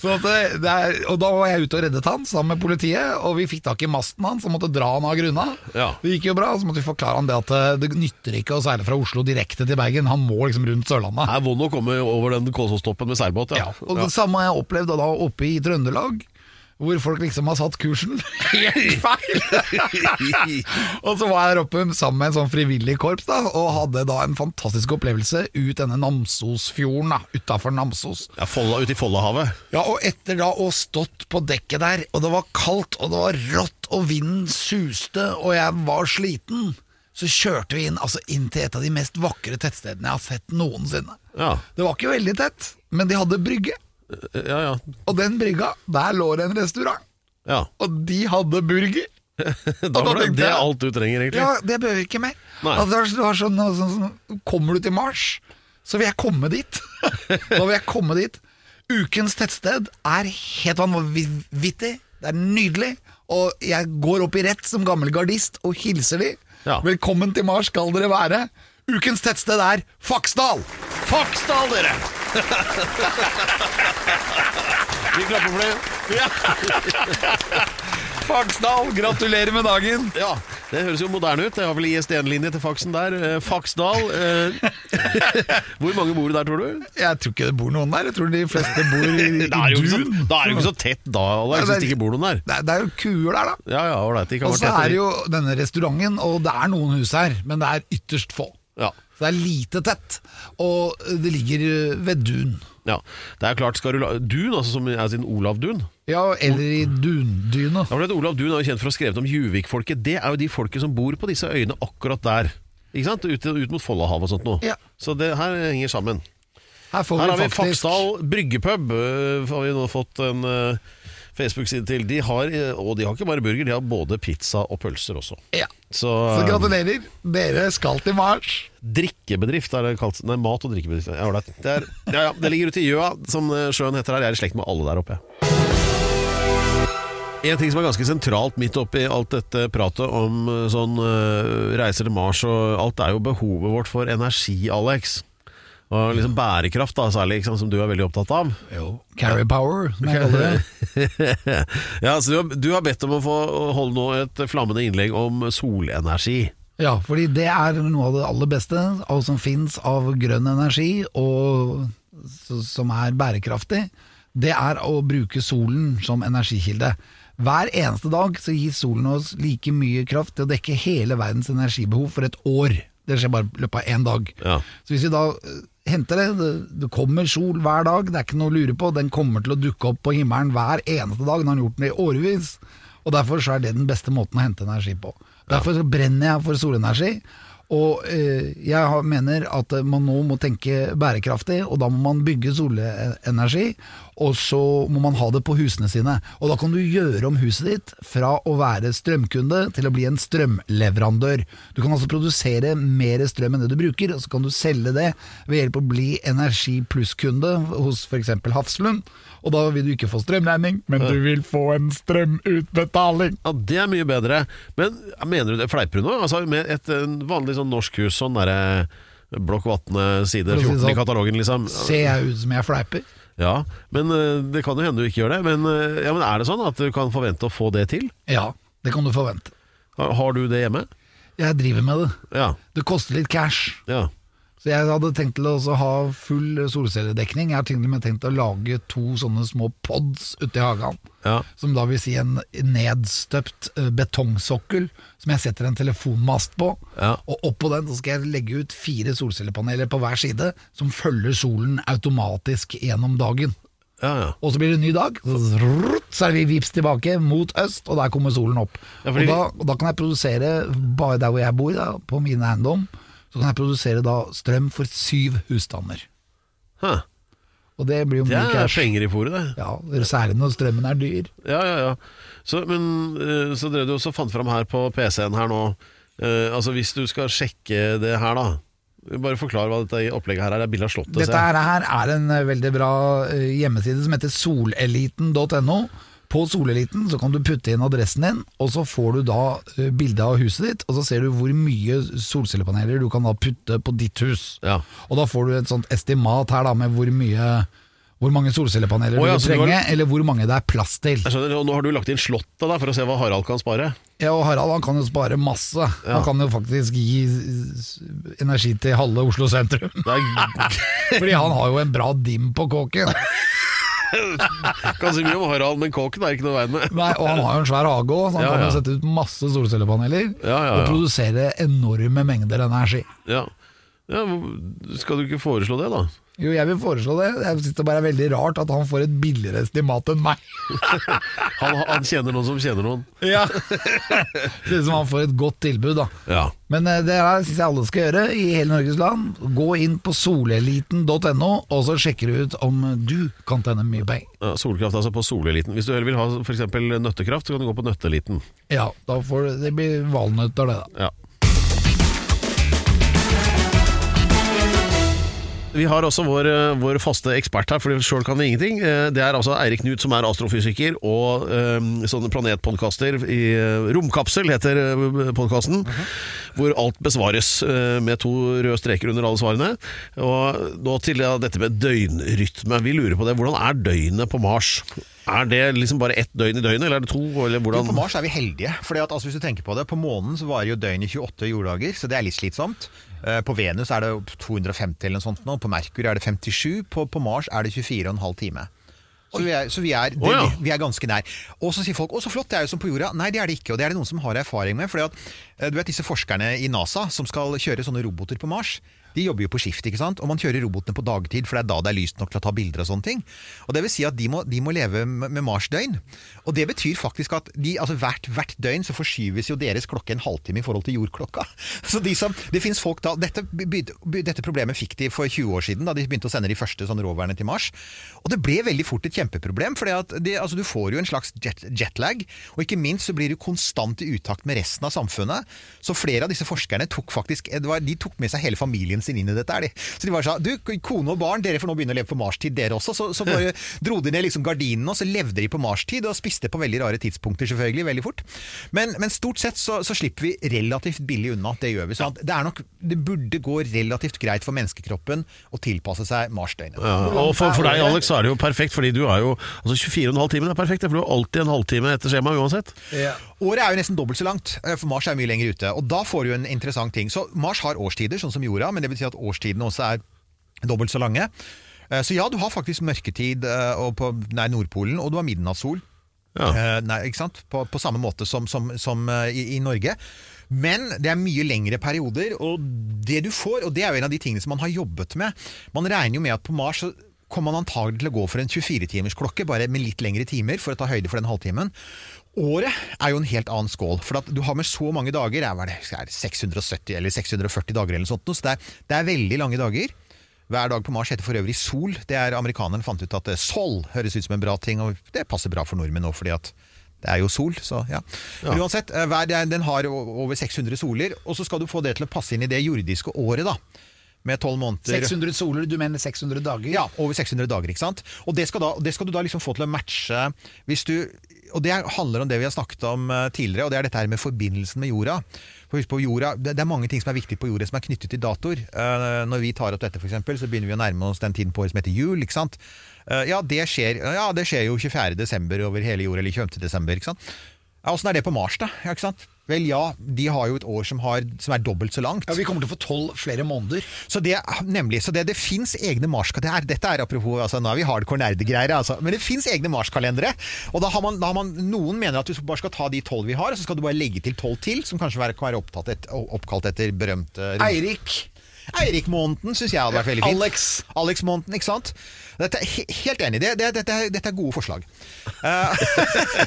Så at det, det er, og da var jeg ute og reddet han sammen med politiet, og vi fikk tak i masten hans og måtte dra han av grunna. Ja. Det gikk jo bra, og så måtte vi forklare han det at eh, det nytter ikke å seile fra Oslo direkte til Bergen, han må liksom rundt Sørlandet. Det er vondt å komme over den Kolsåstoppen med seilbåt, ja. Ja, og det samme har jeg opplevd da oppe i Trøndelag, hvor folk liksom har satt kursen [LAUGHS] helt feil. [LAUGHS] og så var jeg der oppe sammen med en sånn frivillig korps da, og hadde da en fantastisk opplevelse ut denne Namsosfjorden, da, utafor Namsos. ja Folla, ute i Follahavet. Ja, og etter da å stått på dekket der, og det var kaldt, og det var rått, og vinden suste, og jeg var sliten, så kjørte vi inn, altså inn til et av de mest vakre tettstedene jeg har sett noensinne. Ja. Det var ikke veldig tett, men de hadde brygge. Ja, ja. Og den brygga, der lå det en restaurant. ja. Og de hadde burger. [LAUGHS] Da var det, det jeg- alt du trenger, egentlig. Ja, det behøver vi ikke mer. Altså, det var, det sånn, sånn, sånn Kommer du til Mars, så vil jeg komme dit. [LAUGHS] da vil jeg komme dit. Ukens tettsted er helt vanvittig. Det er nydelig. Og jeg går opp i rett som gammel gardist og hilser de. Ja. Velkommen til Mars skal dere være. Ukens tettsted er Faksdal. Faksdal, dere! Vi klapper for det. Faksdal, gratulerer med dagen. Ja, Det høres jo moderne ut. Jeg har vel ISDN-linje til faksen der. Eh, Faksdal. Eh, hvor mange bor det der, tror du? Jeg tror ikke det bor noen der. Jeg tror de fleste bor i, i Da er det jo ikke så, da er det jo ikke så tett da, Alex, hvis det ikke bor noen der. Det er, det er jo kuer der, da. Ja, ja, ålreit. De kan Og være så tette, er de. det jo denne restauranten, og det er noen hus her, men det er ytterst få. Ja. Så det er lite tett, og det ligger øh, ved dun. ja. Det er klart, skal du la Dun, altså som er sin Olav Dun. Ja, eller i dundyna. Ja, for Olav Dun er jo kjent for å ha skrevet om Juvik-folket. Det er jo de folket som bor på disse øyene akkurat der. Ikke sant? Ut, ut mot Follahavet og sånt noe. Ja. Så det her henger sammen. Her får Her har vi vi faktisk Faksdal Bryggepub. øh, Har vi nå fått en øh, Facebook-side til. De har, øh, og de har ikke bare burger, de har både pizza og pølser også. ja. Så, Så gratulerer, dere skal til Mars. drikkebedrift er det kalt. Nei, mat- og drikkebedrift. Ja, det, er, ja, ja, det ligger ute i Gjøa, som øh, sjøen heter her. Jeg er i slekt med alle der oppe. En ting som er ganske sentralt midt oppi alt dette pratet om øh, sånn reiser til Mars og alt, er jo behovet vårt for energi, Alex. Og liksom bærekraft, da, særlig, sant, som du er veldig opptatt av. Jo, Carry power, som jeg kaller det. [LAUGHS] ja, så du har, du har bedt om å få holde nå et flammende innlegg om solenergi. Ja, fordi det er noe av det aller beste som fins av grønn energi, og som er bærekraftig. Det er å bruke solen som energikilde. Hver eneste dag så gir solen oss like mye kraft til å dekke hele verdens energibehov for et år. Det skjer bare i løpet av én dag. Ja. Så hvis vi da henter det, det, kommer sol hver dag, det er ikke noe å lure på, den kommer til å dukke opp på himmelen hver eneste dag, den har gjort den i årevis, og derfor så er det den beste måten å hente energi på. Derfor så brenner jeg for solenergi, og eh, jeg mener at man nå må tenke bærekraftig, og da må man bygge solenergi, og så må man ha det på husene sine. Og da kan du gjøre om huset ditt fra å være strømkunde til å bli en strømleverandør. Du kan altså produsere mer strøm enn det du bruker, og så kan du selge det ved hjelp av å bli Energi pluss-kunde hos f.eks. Hafslund. Og da vil du ikke få strømregning, men du vil få en strømutbetaling. Ja, Det er mye bedre. Men mener du det fleiper du nå? Altså, med et vanlig sånn norsk hus, sånn derre Blokk Vatne side For å si det 14 i sånn, katalogen, liksom. Ser jeg ut som jeg fleiper? Ja, men eh, det kan jo hende du ikke gjør det. Men, eh, ja, men er det sånn at du kan forvente å få det til? Ja, det kan du forvente. Har, har du det hjemme? Jeg driver med det. Ja. Det koster litt cash. ja. Så jeg hadde tenkt til å også ha full solcelledekning. Jeg har til og med tenkt å lage to sånne små pods ute i hagen. Ja. Som da vil si en nedstøpt eh, betongsokkel som jeg setter en telefonmast på. Ja. Og oppå den så skal jeg legge ut fire solcellepaneler på hver side som følger solen automatisk gjennom dagen. Ja, ja. Og så blir det en ny dag, så er vi vips tilbake mot øst, og der kommer solen opp. Ja, og, da, og da kan jeg produsere, bare der hvor jeg bor, da, på min eiendom, så kan jeg produsere da strøm for syv husstander. Hæ. Og det blir jo Det er cash. penger i fôret, det. Ja, særlig når strømmen er dyr. Ja, ja, ja. Så, men eh, så drev du også fant fram her på PC-en her nå eh, Altså Hvis du skal sjekke det her, da. Bare forklar hva dette opplegget her er. Det er bilde av Slottet. Dette her, er en eh, veldig bra hjemmeside som heter soleliten.no. På Soleliten så kan du putte inn adressen din, og så får du da eh, bilde av huset ditt, og så ser du hvor mye solcellepaneler du kan da putte på ditt hus. Ja. Og da får du et sånt estimat her da med hvor mye hvor mange solcellepaneler oh, ja, du trenger vil har- eller hvor mange det er plass til. Skjønner, og Nå har du lagt inn Slottet da for å se hva Harald kan spare. Ja, og Harald han kan jo spare masse. Ja. Han kan jo faktisk gi energi til halve Oslo sentrum. Er, [LAUGHS] Fordi han har jo en bra dim på kåken. Kan si mye om Harald, men kåken er ikke noe veien med. Nei, og han har jo en svær hage òg, så han Ja, kan ja. sette ut masse solcellepaneler og produsere enorme mengder energi. Ja. Ja, skal du ikke foreslå det, da? Jo, jeg vil foreslå det. Jeg synes det bare er veldig rart at han får et billigere estimat enn meg. [LAUGHS] Han, han kjenner noen som kjenner noen. Ja. Ser ut som han får et godt tilbud, da. Ja. Men eh, det her syns jeg alle skal gjøre i hele Norges land. Gå inn på soleliten.no, og så sjekker du ut om du kan tjene mye penger. Ja, solkraft altså på soleliten. Hvis du heller vil ha f.eks. nøttekraft, så kan du gå på nøtteliten. Ja, da får du, det blir valnøtter, det, da. Ja. Vi har også vår, eh, vår faste ekspert her, for sjøl kan vi ingenting. Eh, Det er altså Eirik Knut som er astrofysiker og um, sånne planetpodkaster i eh, Romkapsel heter podkasten. Hvor alt besvares eh, med to røde streker under alle svarene. Og nå til ja, dette med døgnrytme. Vi lurer på det. Hvordan er døgnet på Mars? Er det liksom bare ett døgn i døgnet, eller er det to? På Mars er vi heldige. Fordi at, altså, hvis du tenker på det, på månen så varer jo døgnet 28 jorddager, så det er litt slitsomt. Eh, På Venus er det 250 eller noe sånt nå. På Merkur er det 57. På, på Mars er det 24,5 time. Så, vi er, så vi, er, det, ja. vi, er ganske nær. Og så sier folk 'å, så flott, det er jo som på jorda'. Nei, det er det ikke. Og det er det noen som har erfaring med. At, eh, du vet disse forskerne i NASA som skal kjøre sånne roboter på Mars. De jobber jo på skift, ikke sant? og man kjører robotene på dagtid, for det er da det er lyst nok til å ta bilder og sånne ting. Og det vil si at de må, de må leve med Mars-døgn. Og det betyr faktisk at de, altså hvert, hvert døgn så forskyves jo deres klokke en halvtime i forhold til jordklokka. [LAUGHS] Så de som, det finnes folk da, dette, dette problemet fikk de for 20 år siden, da de begynte å sende de første sånn roverne til Mars. Og det ble veldig fort et kjempeproblem, for altså, du får jo en slags jet, jetlag, og ikke minst så blir du konstant i utakt med resten av samfunnet. Så flere av disse forskerne tok faktisk, de tok med seg hele familien sin inn i dette. Er de. Så de bare sa du, kone og barn, dere får nå begynne å leve på Mars-tid dere også. Så, så bare [LAUGHS] dro de ned liksom gardinene, og så levde de på Mars-tid og spiste på veldig rare tidspunkter, selvfølgelig, veldig fort. Men, men stort sett så, så slipper vi relativt billig unna. Det gjør vi. Så det, er nok, det burde gå relativt greit for menneskekroppen å tilpasse seg Mars-døgnet. Ja, og for, for deg, Alex, så er det jo perfekt, fordi du er jo altså 24,5 timer er perfekt, for du har alltid en halvtime etter skjema uansett. Året er jo nesten dobbelt så langt, eh, for Mars er mye lenger ute. Og da får du en interessant ting. Så Mars har årstider, sånn som jorda, men det betyr at årstidene også er dobbelt så lange. Eh, Så ja, du har faktisk mørketid eh, på nei, Nordpolen, og du har midnattssol. Ja. Eh, Nei, ikke sant? På, på samme måte som, som, som i, i Norge. Men det er mye lengre perioder, og det du får, og det er jo en av de tingene som man har jobbet med Man regner jo med at på Mars kommer man antagelig til å gå for en 24-timersklokke, bare med litt lengre timer, for å ta høyde for den halvtimen. Året er jo en helt annen skål, for du har med så mange dager, er, er det, er 670 eller 640 dager eller noe sånt, så det er, det er veldig lange dager. Hver dag på Mars heter for øvrig sol. Det er Amerikanerne fant ut at eh, sol høres ut som en bra ting, og det passer bra for nordmenn nå, fordi at det er jo sol, så ja. Uansett, eh, hver, den har over 600 soler, og så skal du få det til å passe inn i det jordiske året, da. Med tolv måneder. 600 soler, du mener 600 dager? Ja, over 600 dager, ikke sant? Og det skal, da, det skal du da liksom få til å matche hvis du og Det handler om det vi har snakket om eh, tidligere, og det er dette her med forbindelsen med jorda. For husk på jorda, Det er mange ting som er viktig på jorda som er knyttet til datoer. Eh, Når vi tar opp dette, for eksempel, så begynner vi å nærme oss den tiden på året som heter jul. ikke sant? Eh, Ja, det skjer, ja, det skjer jo 24. desember over hele jorda, eller 25. desember. ikke sant? Ja, Åssen er det på Mars, da? Ja, ikke sant? Vel, ja, de har jo et år som, har, som er dobbelt så langt. Ja, Vi kommer til å få tolv flere måneder. Så det, nemlig, så det, det fins egne Mars-kalendere. Dette er apropos, altså, nå er vi hardcore nerdegreier, altså. Men det fins egne Mars-kalendere. Og da har, man, da har man, noen mener at du bare skal ta de tolv vi har, og så skal du bare legge til tolv til, som kanskje kan være opptatt et, oppkalt etter berømte Eirik. Eirik-måneden syns jeg hadde vært veldig fint. Alex. Alex-måneden, ikke sant? Dette er helt enig. Det, det, dette, er- dette er gode forslag. Eh,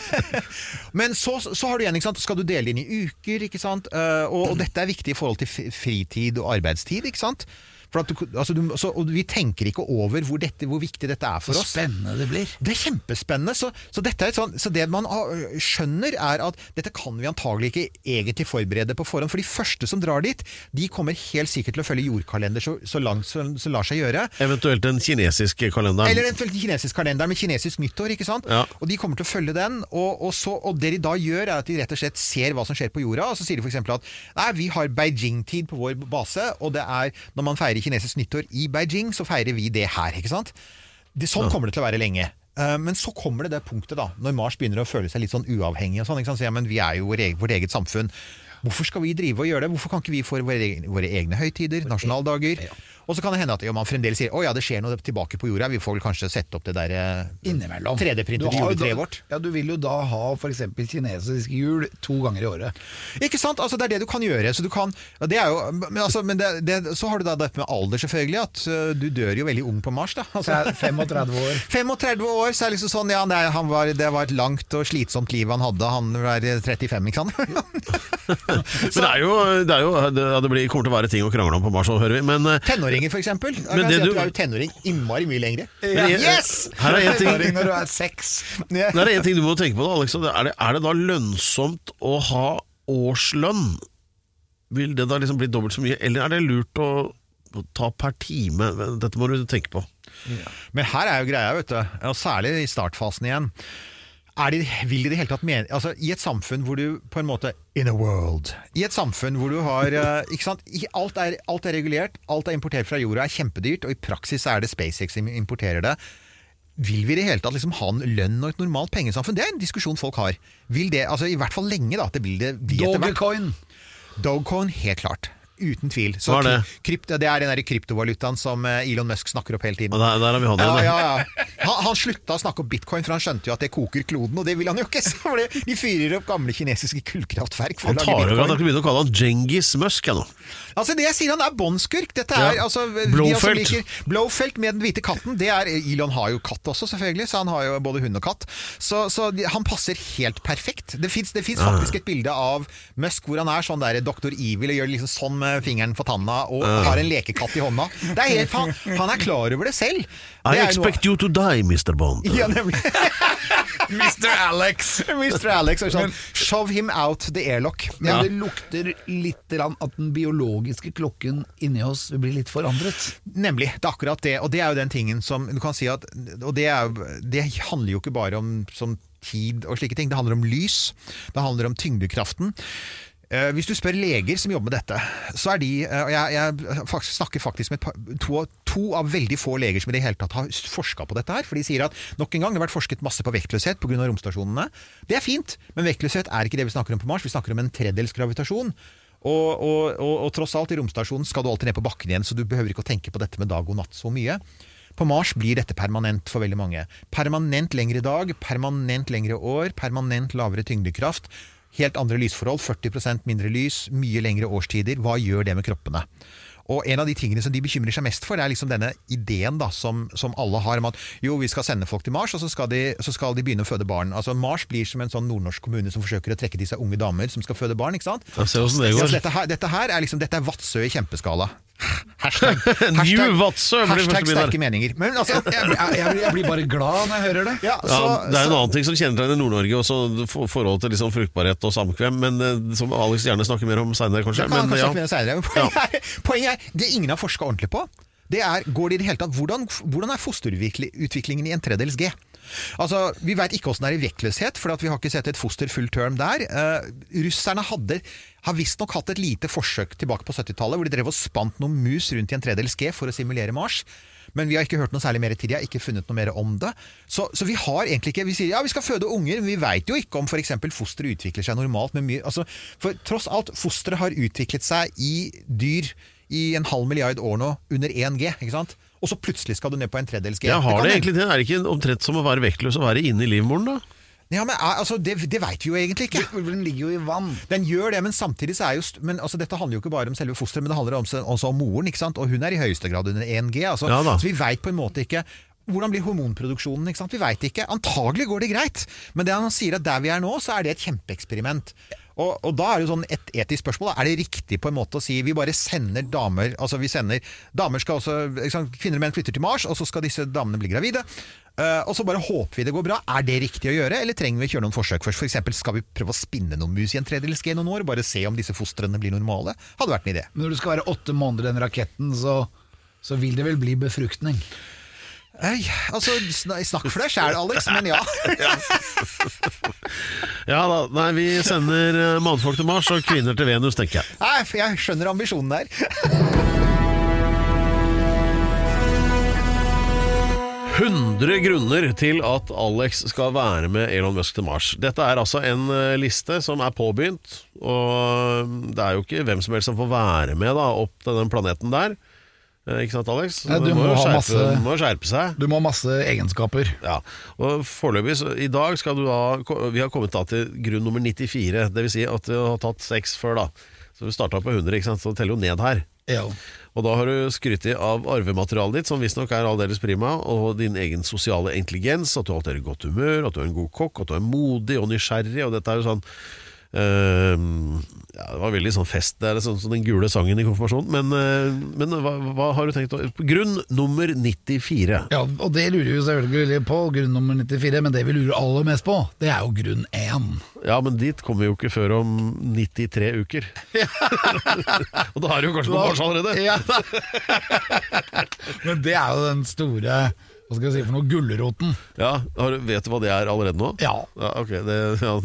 [LAUGHS] Men så, så har du igjen, ikke sant? skal du dele inn i uker, ikke sant? Eh, og, og dette er viktig i forhold til fritid og arbeidstid, ikke sant? Du, altså du, så, og vi tenker ikke over hvor, dette, hvor viktig dette er for Så oss. spennende det blir. Det er kjempespennende. Så, så, dette er et sånn, så det man skjønner, er at dette kan vi antagelig ikke egentlig forberede på forhånd. For de første som drar dit, de kommer helt sikkert til å følge jordkalender så, så langt som lar seg gjøre. Eventuelt den kinesiske kalenderen. Eller eventuelt kinesisk kalender med kinesisk nyttår. ikke sant? Ja. Og De kommer til å følge den. Og, og, så, og det de da gjør, er at de rett og slett ser hva som skjer på jorda. Og så sier de f.eks. at nei, vi har Beijing-tid på vår base, og det er når man feirer kinesisk nyttår i Beijing, så feirer vi det her. ikke sant? Det, sånn kommer det til å være lenge. Eh, Men så kommer det det punktet da, når Mars begynner å føle seg litt sånn uavhengig. og sånn, ikke sant? Så, ja, men Vi er jo vår eget, vårt eget samfunn. Hvorfor skal vi drive og gjøre det? Hvorfor kan ikke vi få våre egne høytider, nasjonaldager? Og så kan det hende at man fremdeles sier å ja, det skjer noe tilbake på jorda. Vi får vel kanskje sette opp det der eh, Innimellom. 3D-printede Du har jo juletreet vårt. Ja, Du vil jo da ha f.eks. kinesisk jul to ganger i året. Ikke sant? Altså, det er det du kan gjøre. Så, du kan, ja, det er jo, men altså, men det, det, så har du da dette med alder, selvfølgelig. At øh, du dør jo veldig ung på Mars. da. Altså, 35 år. [LAUGHS] 35 år, så er det liksom sånn Ja, nei, han var, det var et langt og slitsomt liv han hadde. Han var 35, ikke sant? [LAUGHS] Men det er jo, det, er jo det, det blir, kommer til å være ting å krangle om på Mars, hører vi. Men eh, Tenåringer. Jeg Men kan det si du- du er jo tenåring innmari mye lenger. Ja. jeg- Yes! her er en ting Tenåring når du er seks. Yeah. Det er en ting du må tenke på, da, Alex. Er det, er det da lønnsomt å ha årslønn? Vil det da liksom bli dobbelt så mye, eller er det lurt å, ta per time? Dette må du tenke på. Men her er jo greia, vet du, og særlig i startfasen igjen. Er de, vil de i det hele tatt mene altså, I et samfunn hvor du på en måte In a world. I et samfunn hvor du har eh, ikke sant? Alt, er, alt er regulert, alt er importert fra jorda, er kjempedyrt, og i praksis er det SpaceX som importerer det. Vil vi i det hele tatt liksom ha en lønn og et normalt pengesamfunn? Det er en diskusjon folk har. Vil det, altså I hvert fall lenge, da. Det vil det vi etter hvert. Dogecoin. Dogecoin, helt klart. Uten tvil. Hva er det? Krypto, det er den der kryptovalutaen som eh, Elon Musk snakker opp hele tiden. Og der, der har vi hånden, Ja, ja, ja. Han, han slutta å snakke om bitcoin, for han skjønte jo at det koker kloden, og det vil han jo ikke! Så [LAUGHS] de fyrer opp gamle kinesiske kullkraftverk for Han å tar lage over at jeg bitcoin. kan begynne å kalle han Djengis Musk. ennå. Altså Det jeg sier, han er båndskurk. Dette er Ja. altså Blowfelt. liker- Blowfelt med den hvite katten. Det er, Elon har jo katt også, selvfølgelig, så han har jo både hund og katt. Så, så de, han passer helt perfekt. Det fins faktisk et bilde av Musk hvor han er sånn der Dr. Evil og gjør liksom sånn fingeren for tanna og har en lekekatt i hånda. Det er helt, han, han er klar over det selv. I Det noe- expect you to die, Mr. Bond. Ja, nemlig. [LAUGHS] Mr. Alex! [LAUGHS] Mr. Alex. Sånn, Shove him out the airlock. Men det lukter litt at den biologiske klokken inni oss vil bli litt forandret. Nemlig. Det er akkurat det. Og det er jo den tingen som du kan si at Og det, er, det handler jo ikke bare om som tid og slike ting. Det handler om lys. Det handler om tyngdekraften. Eh, Hvis du spør leger som jobber med dette, så er de eh, og Jeg, jeg snakker faktisk med to, to av veldig få leger som i det hele tatt har forska på dette her. For de sier at nok en gang det har vært forsket masse på vektløshet pga. romstasjonene. Det er fint, men vektløshet er ikke det vi snakker om på Mars. Vi snakker om en tredels gravitasjon. Og, og, og, og tross alt, i romstasjonen skal du alltid ned på bakken igjen, så du behøver ikke å tenke på dette med dag og natt så mye. På Mars blir dette permanent for veldig mange. Permanent lengre dag, permanent lengre år, permanent lavere tyngdekraft. Helt andre lysforhold, 40% mindre lys, mye lengre årstider. Hva gjør det med kroppene? Og en av de tingene som de bekymrer seg mest for, det er liksom denne ideen da, som, som alle har om at jo, vi skal sende folk til Mars, og så skal, de, så skal de begynne å føde barn. Altså Mars blir som en sånn nordnorsk kommune som forsøker å trekke til seg unge damer som skal føde barn. ikke sant? Det dette, her, dette her er liksom, dette er Vadsø i kjempeskala. Hashtag, [LAUGHS] hashtag, første hashtag sterke meninger. Men altså, Jeg, jeg, jeg, blir bare glad når jeg hører det. ja, så, Ja, det er en annen ting som kjennetegner Nord-Norge, også for- forholdet til liksom fruktbarhet og samkvem, men eh, som Alex gjerne snakker mer om seinere, kanskje. Kan Men, ja. senere. Poenget, er, poenget er det ingen har forska ordentlig på. Det er, går det i det hele tatt, hvordan, hvordan er fosterutviklingen i en tredels G? Altså, Vi veit ikke åssen det er i vektløshet, for vi har ikke sett et foster full term der. Uh, russerne hadde, har visstnok hatt et lite forsøk tilbake på 70-tallet, hvor de drev og spant noen mus rundt i en tredels G for å simulere Mars. Men vi har ikke hørt noe særlig mer til. Har ikke funnet noe mer om det. Så, så vi har egentlig ikke Vi sier ja, vi skal føde unger, men vi veit jo ikke om f.eks. fosteret utvikler seg normalt. Mye, altså, for tross alt, fosteret har utviklet seg i dyr i en halv milliard år nå, under 1 G. ikke sant? Og så plutselig skal du ned på en tredjedels G. Ja, har det, det egentlig det? Er det ikke omtrent som å være vektløs og være inne i livmoren, da? Ja, men er- altså, Det, det veit vi jo egentlig ikke. Den ligger jo i vann. Den gjør det, men samtidig så er jo st- men altså, Dette handler jo ikke bare om selve fosteret, men det handler også, også om moren. ikke sant? Og hun er i høyeste grad under 1G. Altså, Ja da. så vi veit på en måte ikke hvordan blir hormonproduksjonen? ikke sant? Vi veit ikke. Antagelig går det greit, men det han sier at der vi er nå, så er det et kjempeeksperiment. Og, og da er det jo sånn et etisk spørsmål. Er det riktig på en måte å si vi bare sender damer altså vi sender, Damer skal også, sant? Kvinner og menn flytter til Mars, og så skal disse damene bli gravide. Uh, og så bare håper vi det går bra. Er det riktig å gjøre, eller trenger vi å kjøre noen forsøk først? For eksempel, skal vi prøve å spinne noen mus i en tredjedels G noen år, bare se om disse fostrene blir normale? Hadde vært en idé. Men når det skal være åtte måneder i den raketten, så, så vil det vel bli befruktning. Ei, altså, snakk for deg sjæl, Alex, men ja. [LAUGHS] [LAUGHS] Ja da, nei, vi sender eh, mannfolk til Mars og kvinner til Venus, tenker jeg. Nei, for jeg skjønner ambisjonen der. [LAUGHS] 100 grunner til at Alex skal være med Elon Musk til Mars. Dette er altså en eh, liste som er påbegynt, og det er jo ikke hvem som helst som får være med da, opp til den planeten der. Eh, Ikke sant, Alex? Nei, du må ha skjerpe, masse- må skjerpe seg. Du må ha masse egenskaper. Ja, og foreløpig, i dag skal du da Vi har kommet da til grunn nummer 94. Det vil si at du har tatt seks før, da. Så vi starta på 100, ikke sant? så det teller jo ned her. Ja. Og da har du skrytt av arvematerialet ditt, som visstnok er aldeles prima, og din egen sosiale intelligens, at du alltid er i godt humør, at du er en god kokk, at du er modig og nysgjerrig, og dette er jo sånn ja, Det var veldig sånn fest, det er sånn som den gule sangen i konfirmasjonen. Men, eh, men hva, hva har du tenkt å Grunn nummer 94. ja, og det lurer vi selvfølgelig på, grunn nummer 94, men det vi lurer aller mest på, det er jo grunn 1. Ja, men dit kommer vi jo ikke før om 93 uker. [LAUGHS] og da er det jo kanskje på Mars allerede. Ja. [LAUGHS] men det er jo den store, hva skal jeg si for noe, gulroten. Ja, har, Vet du hva det er allerede nå? Ja. Ja, ok, det, ja,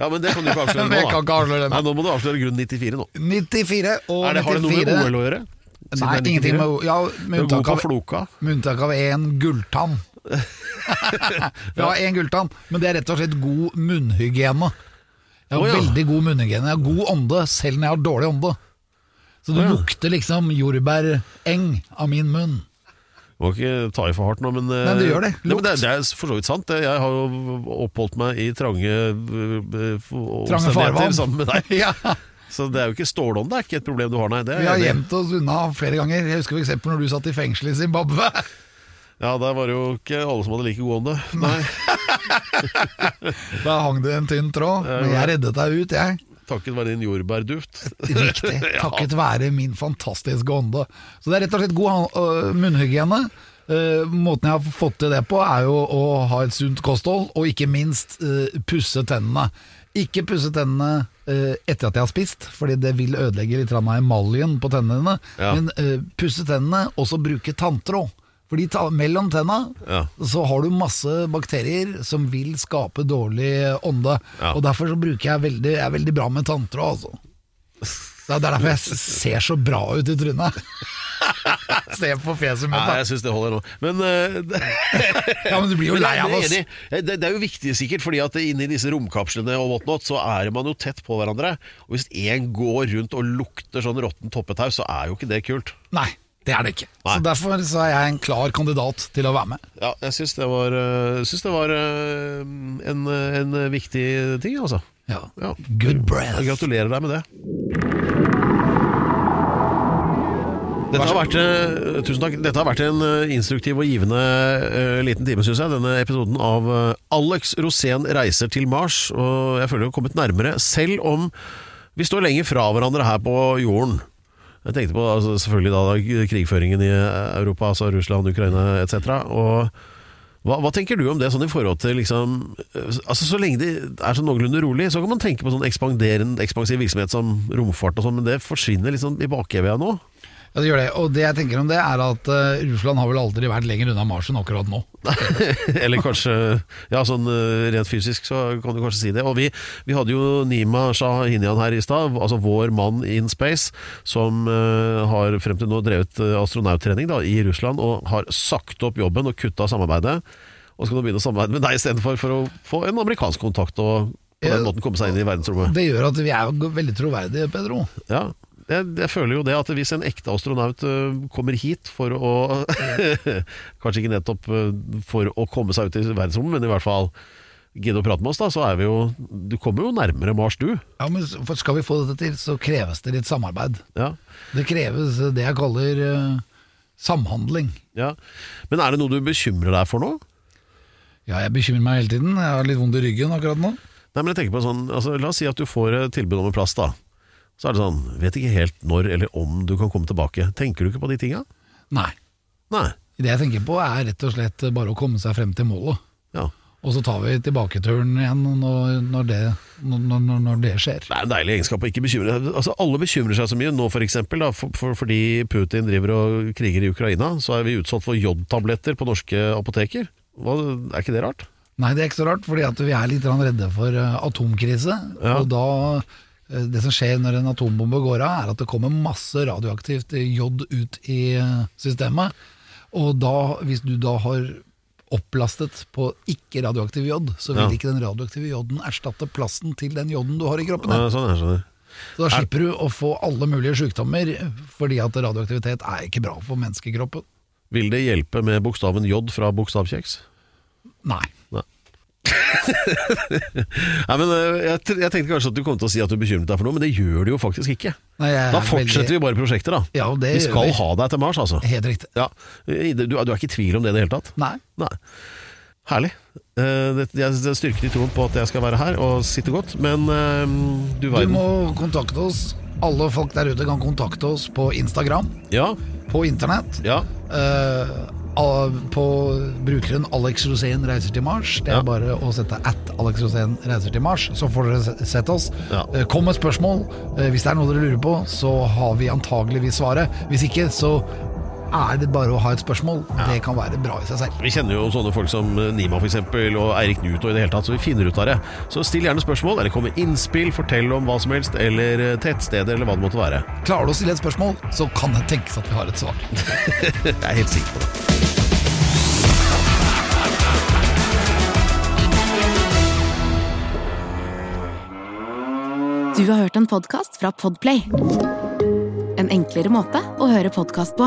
ja, men det kan du ikke avsløre [LAUGHS] nå, Jeg kan ikke avsløre det. Nei, nå må du avsløre grunn 94 nå. 94 og Er det, har det noe med OL å gjøre? Nei, Siden er ingenting 94? med Ja, med unntak av, floka. med unntak av én gulltann. [LAUGHS] ja, har én gulltann, men det er rett og slett god munnhygiene. Jeg har oh, ja. veldig god munnhygiene. Jeg har god ånde, selv når jeg har dårlig ånde. Så det oh, ja. lukter liksom jordbæreng av min munn. Må ikke ta i for hardt nå, men eh, Nei, det gjør det. Nei, men det, det er for så vidt sant. Jeg har jo oppholdt meg i trange, eh, Trange farvann. omstendigheter sammen med deg. [LAUGHS] Ja, Så det er jo ikke stålånd, det er ikke et problem du har, nei. Det Vi har gjemt oss unna flere ganger. Jeg husker f.eks. når du satt i fengsel i Zimbabwe. [LAUGHS] Ja, der var det jo ikke alle som hadde like god ånde. Nei. [LAUGHS] Da hang det en tynn tråd, men jeg reddet deg ut, jeg. Takket være din jordbærduft. [LAUGHS] Riktig. [LAUGHS] Takket være min fantastiske ånde. Så det er rett og slett god munnhygiene. Uh, måten jeg har fått til det på, er jo å ha et sunt kosthold, og ikke minst uh, pusse tennene. Ikke pusse tennene uh, etter at jeg har spist, fordi det vil ødelegge litt av emaljen på tennene. Ja. Men pusse tennene, og så bruke tanntråd. Fordi ta, mellom tenna Ja. så har du masse bakterier som vil skape dårlig ånde. Ja. Og derfor så bruker jeg veldig, jeg er veldig bra med tanntråd, altså. Det er derfor jeg ser så bra ut i trynet. [LAUGHS] Se på fjeset mitt, Nei, jeg syns det holder nå. Men, uh, [LAUGHS] Ja, men du blir jo lei av oss. enig. Det, det er jo viktig sikkert, fordi at inni disse romkapslene og whatnot, så er man jo tett på hverandre. Og hvis én går rundt og lukter sånn råtten toppetau, så er jo ikke det kult. Nei, det er det ikke. Nei. Så Derfor så er jeg en klar kandidat til å være med. Ja, jeg syns det var, synes det var eh, en, en viktig ting, altså. Ja. Ja. Good breath. Gratulerer deg med det. Dette har, vært, eh, tusen takk. Dette har vært en eh, instruktiv og givende uh, liten time, syns jeg. Denne episoden av uh, Alex Rosén reiser til Mars. Og jeg føler vi har kommet nærmere, selv om vi står lenger fra hverandre her på jorden. Jeg tenkte på altså, selvfølgelig da, da krigføringen i Europa, altså Russland, Ukraina etc. Og hva, hva tenker du om det sånn i forhold til liksom eh, Altså Så lenge det er sånn noenlunde rolig, så kan man tenke på sånn ekspansiv virksomhet som romfart og sånn, men det forsvinner liksom i bakevja nå. Ja, det gjør det. Og det jeg tenker om det, er at uh, Russland har vel aldri vært lenger unna Mars enn akkurat nå. [LAUGHS] Eller kanskje Ja, sånn eh, rent fysisk så kan du kanskje si det. Og vi, vi hadde jo Nima Shahinian her i stad, altså vår mann in space, som uh, har frem til nå drevet astronauttrening da, i Russland, og har sagt opp jobben og kutta samarbeidet. Og skal nå begynne å samarbeide med deg istedenfor for å få en amerikansk kontakt og på den måten komme seg inn i verdensrommet. Det gjør at vi er jo veldig troverdige, Pedro. Ja, jeg, jeg føler jo det at hvis en ekte astronaut kommer hit for å [LAUGHS] Kanskje ikke nettopp for å komme seg ut i verdensrommet, men i hvert fall gidde å prate med oss, da, så er vi jo Du kommer jo nærmere Mars, du. Ja, men Skal vi få dette til, så kreves det litt samarbeid. Ja. Det kreves det jeg kaller samhandling. ja. Men er det noe du bekymrer deg for nå? Ja, jeg bekymrer meg hele tiden. Jeg har litt vondt i ryggen akkurat nå. Nei, men jeg tenker på sånn altså, La oss si at du får tilbud om en plass, da. Så er det sånn Vet ikke helt når eller om du kan komme tilbake. Tenker du ikke på de tinga? Nei. Nei. Det jeg tenker på er rett og slett bare å komme seg frem til målet. Ja. Og så tar vi tilbaketuren igjen når, når, det, når, når, det skjer. Det er en deilig egenskap å ikke bekymre altså, Alle bekymrer seg så mye nå for eksempel, da, for, for, fordi Putin driver og kriger i Ukraina. Så er vi utsatt for jodtabletter på norske apoteker. Hva, er ikke det rart? Nei, det er ikke så rart, fordi at vi er litt redde for eh, atomkrise. Ja. Og da Det som skjer når en atombombe går av, er at det kommer masse radioaktivt jod ut i eh, systemet. Og da, hvis du da har opplastet på ikke-radioaktiv jod, så vil Ja. ikke den radioaktive joden erstatte plassen til den joden du har i kroppen. Ja, sånn, er, sånn er. Så da slipper du å få alle mulige sykdommer, fordi at radioaktivitet er ikke bra for menneskekroppen. Vil det hjelpe med bokstaven J fra bokstavkjeks? Nei. Nei, [LAUGHS] men øh, jeg, jeg tenkte kanskje at du kom til å si at du bekymret deg for noe, men det gjør du jo faktisk ikke. Nei, jeg Da er fortsetter veldig- vi bare prosjektet, da. Ja, det vi gjør skal vi. ha deg til Mars, altså. Helt riktig. Ja. Du, du er ikke i tvil om det i det hele tatt? Nei. Nei. Herlig. Eh, det, jeg det styrker i troen på at jeg skal være her og sitte godt, men eh, du Du verden. må kontakte oss. Alle folk der ute kan kontakte oss på Instagram, Ja, på internett. ja. eh, på brukeren Alex Rosén reiser til Mars. Det er Ja. bare å sette at Alex Rosén reiser til Mars, så får dere se- sett oss. Ja. Eh, Kom med spørsmål. Eh, Hvis det er noe dere lurer på, så har vi antageligvis svaret. Hvis ikke, så er det bare å ha et spørsmål. Det kan være bra i seg selv. Vi kjenner jo sånne folk som Nima for eksempel, og Eirik Knut og i det hele tatt, så vi finner ut av det. Så still gjerne spørsmål, eller kom med innspill, fortell om hva som helst, eller eh, tettsteder, eller hva det måtte være. Klarer du å stille et spørsmål, så kan det tenkes at vi har et svar. [LAUGHS] Jeg er helt sikker på det. Du har hørt en podcast fra Podplay. En enklere måte å høre podcast på.